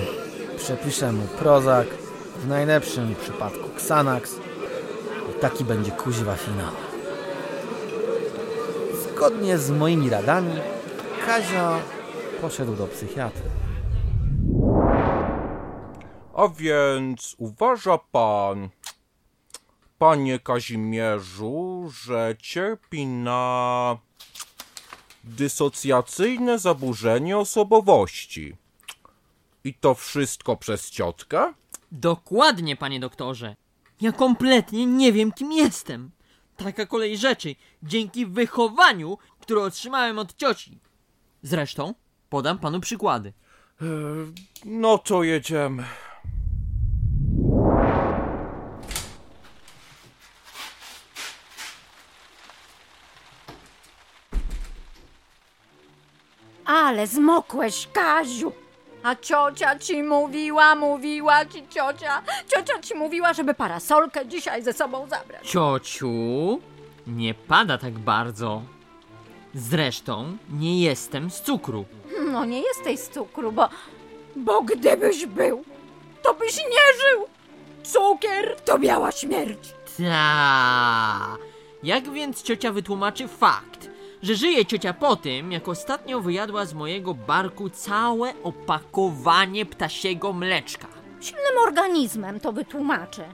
H: Przepiszę mu Prozak, w najlepszym przypadku Xanax i taki będzie kuźwa finał. Zgodnie z moimi radami, Kazio poszedł do psychiatry.
O: A więc uważa pan, panie Kazimierzu, że cierpi na dysocjacyjne zaburzenie osobowości. I to wszystko przez ciotkę?
L: Dokładnie, panie doktorze. Ja kompletnie nie wiem, kim jestem. Taka kolej rzeczy, dzięki wychowaniu, które otrzymałem od cioci. Zresztą, podam panu przykłady.
O: No to jedziemy.
N: Ale zmokłeś, Kaziu. A ciocia ci mówiła, mówiła ci ciocia. Ciocia ci mówiła, żeby parasolkę dzisiaj ze sobą zabrać.
L: Ciociu, nie pada tak bardzo. Zresztą, nie jestem z cukru.
N: No nie jesteś z cukru, bo... Bo gdybyś był, to byś nie żył. Cukier to biała śmierć.
L: Ta. Jak więc ciocia wytłumaczy fakt, że żyje ciocia po tym, jak ostatnio wyjadła z mojego barku całe opakowanie ptasiego mleczka?
N: silnym organizmem, to wytłumaczę.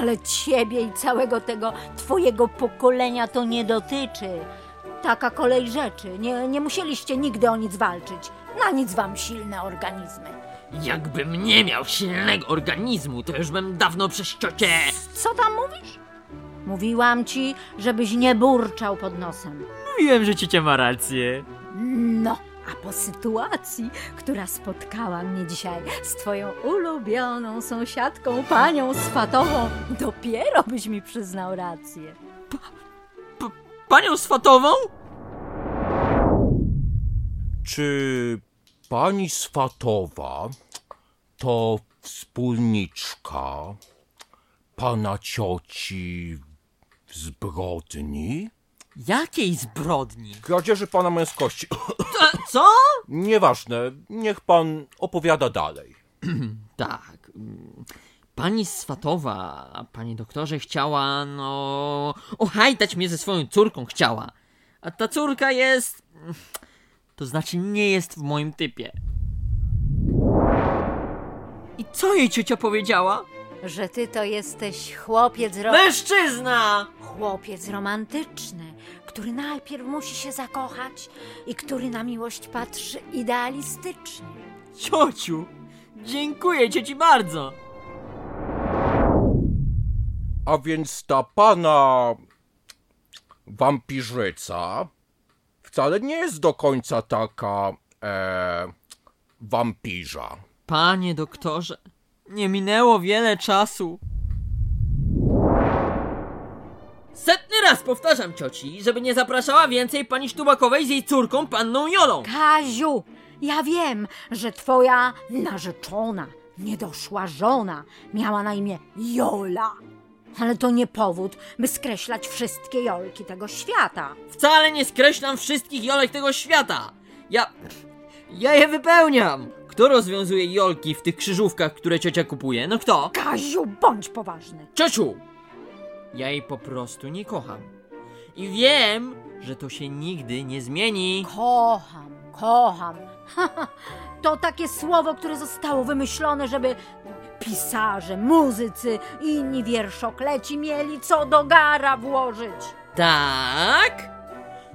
N: Ale ciebie i całego tego twojego pokolenia to nie dotyczy. Taka kolej rzeczy. Nie, nie musieliście nigdy o nic walczyć. Na nic wam silne organizmy.
L: Jakbym nie miał silnego organizmu, to już bym dawno przez ciocię...
N: Co tam mówisz? Mówiłam ci, żebyś nie burczał pod nosem.
L: Mówiłem, że ciocia ma rację.
N: No, a po sytuacji, która spotkała mnie dzisiaj z twoją ulubioną sąsiadką, panią Swatową, dopiero byś mi przyznał rację.
L: Panią Swatową?
O: Czy pani Swatowa to wspólniczka pana cioci w zbrodni?
L: Jakiej zbrodni?
O: Kradzieży pana męskości.
L: Co?
O: Nieważne, niech pan opowiada dalej.
L: tak. Pani Swatowa, panie doktorze, chciała, no... Ohajtać mnie ze swoją córką chciała. A ta córka jest... To znaczy nie jest w moim typie. I co jej ciocia powiedziała?
N: Że ty to jesteś chłopiec ro...
L: Mężczyzna!
N: Chłopiec romantyczny, który najpierw musi się zakochać i który na miłość patrzy idealistycznie.
L: Ciociu, dziękuję cioci bardzo.
O: A więc ta pana wampirzyca wcale nie jest do końca taka e, wampirza.
L: Panie doktorze, nie minęło wiele czasu. Setny raz powtarzam cioci, żeby nie zapraszała więcej pani Sztubakowej z jej córką, panną Jolą.
N: Kaziu, ja wiem, że twoja narzeczona, niedoszła żona miała na imię Jola. Ale to nie powód, by skreślać wszystkie Jolki tego świata.
L: Wcale nie skreślam wszystkich Jolek tego świata. Ja... Ja je wypełniam. Kto rozwiązuje Jolki w tych krzyżówkach, które ciocia kupuje? No kto?
N: Kaziu, bądź poważny.
L: Ciociu! Ja jej po prostu nie kocham. I wiem, że to się nigdy nie zmieni.
N: Kocham, kocham. To takie słowo, które zostało wymyślone, żeby pisarze, muzycy i inni wierszokleci mieli co do gara włożyć.
L: Tak?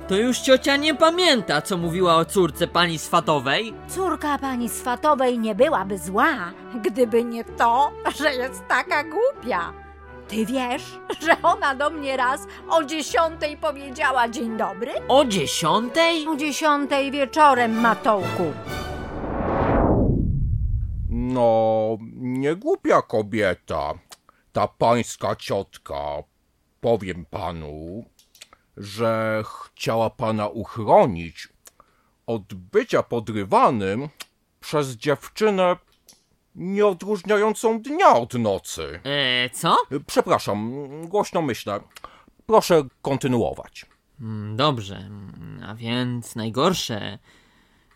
L: To już ciocia nie pamięta, co mówiła o córce pani Swatowej?
N: Córka pani Swatowej nie byłaby zła, gdyby nie to, że jest taka głupia. Ty wiesz, że ona do mnie raz o dziesiątej powiedziała dzień dobry?
L: O dziesiątej?
N: O dziesiątej wieczorem, Matołku.
O: No, nie głupia kobieta. Ta pańska ciotka. Powiem panu, że chciała pana uchronić od bycia podrywanym przez dziewczynę nieodróżniającą dnia od nocy.
L: Eee, co?
O: Przepraszam, głośno myślę. Proszę kontynuować.
L: Mm, Dobrze, mm, a więc najgorsze,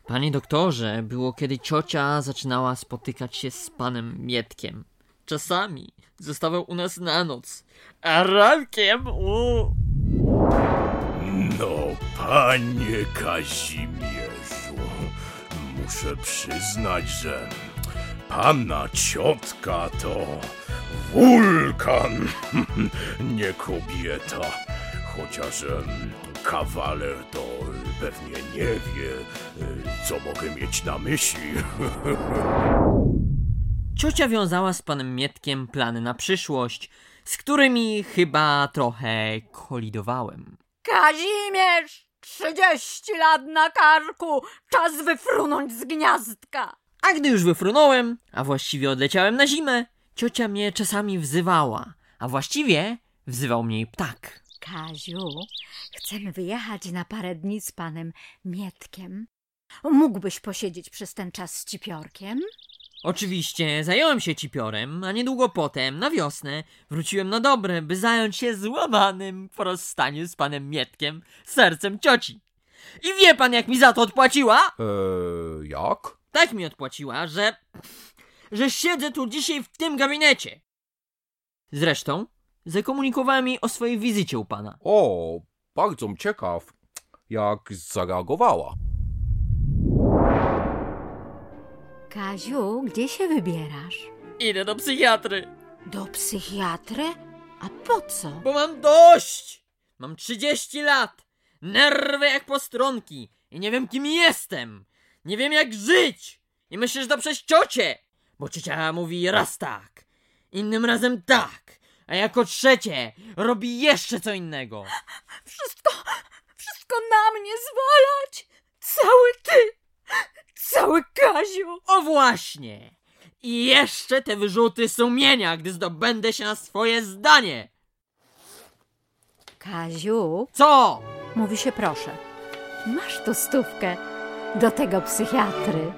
L: panie doktorze, było kiedy ciocia zaczynała spotykać się z panem Mietkiem. Czasami zostawał u nas na noc, a rankiem u...
M: No, panie Kazimierzu, muszę przyznać, że pana ciotka to wulkan, nie kobieta. Chociaż kawaler to pewnie nie wie, e, co mogę mieć na myśli.
L: Ciocia wiązała z panem Mietkiem plany na przyszłość, z którymi chyba trochę kolidowałem.
N: Kazimierz! Trzydzieści lat na karku! Czas wyfrunąć z gniazdka!
L: A gdy już wyfrunąłem, a właściwie odleciałem na zimę, ciocia mnie czasami wzywała, a właściwie wzywał mnie ptak.
N: Kaziu, chcemy wyjechać na parę dni z panem Mietkiem. Mógłbyś posiedzieć przez ten czas z cipiorkiem?
L: Oczywiście zająłem się cipiorem, a niedługo potem, na wiosnę, wróciłem na dobre, by zająć się złamanym po rozstaniu z panem Mietkiem sercem cioci. I wie pan, jak mi za to odpłaciła?
O: Eee, jak?
L: Tak mi odpłaciła, że... że siedzę tu dzisiaj w tym gabinecie. Zresztą, zakomunikowała mi o swojej wizycie u pana.
O: O, bardzo ciekaw, jak zareagowała.
N: Kaziu, gdzie się wybierasz?
L: Idę do psychiatry,
N: Do psychiatry? A po co?
L: bo mam dość! Mam 30 lat, nerwy jak postronki i nie wiem kim jestem. Nie wiem jak żyć. I myślę, że to przez ciocie, bo ciocia mówi raz tak, innym razem tak, a jako trzecie robi jeszcze co innego.
N: Wszystko, wszystko na mnie zwalać! Cały ty! Cały Kaziu!
L: O właśnie! I jeszcze te wyrzuty sumienia, gdy zdobędę się na swoje zdanie.
N: Kaziu,
L: Co?
N: mówi się proszę, masz tu stówkę do tego psychiatry.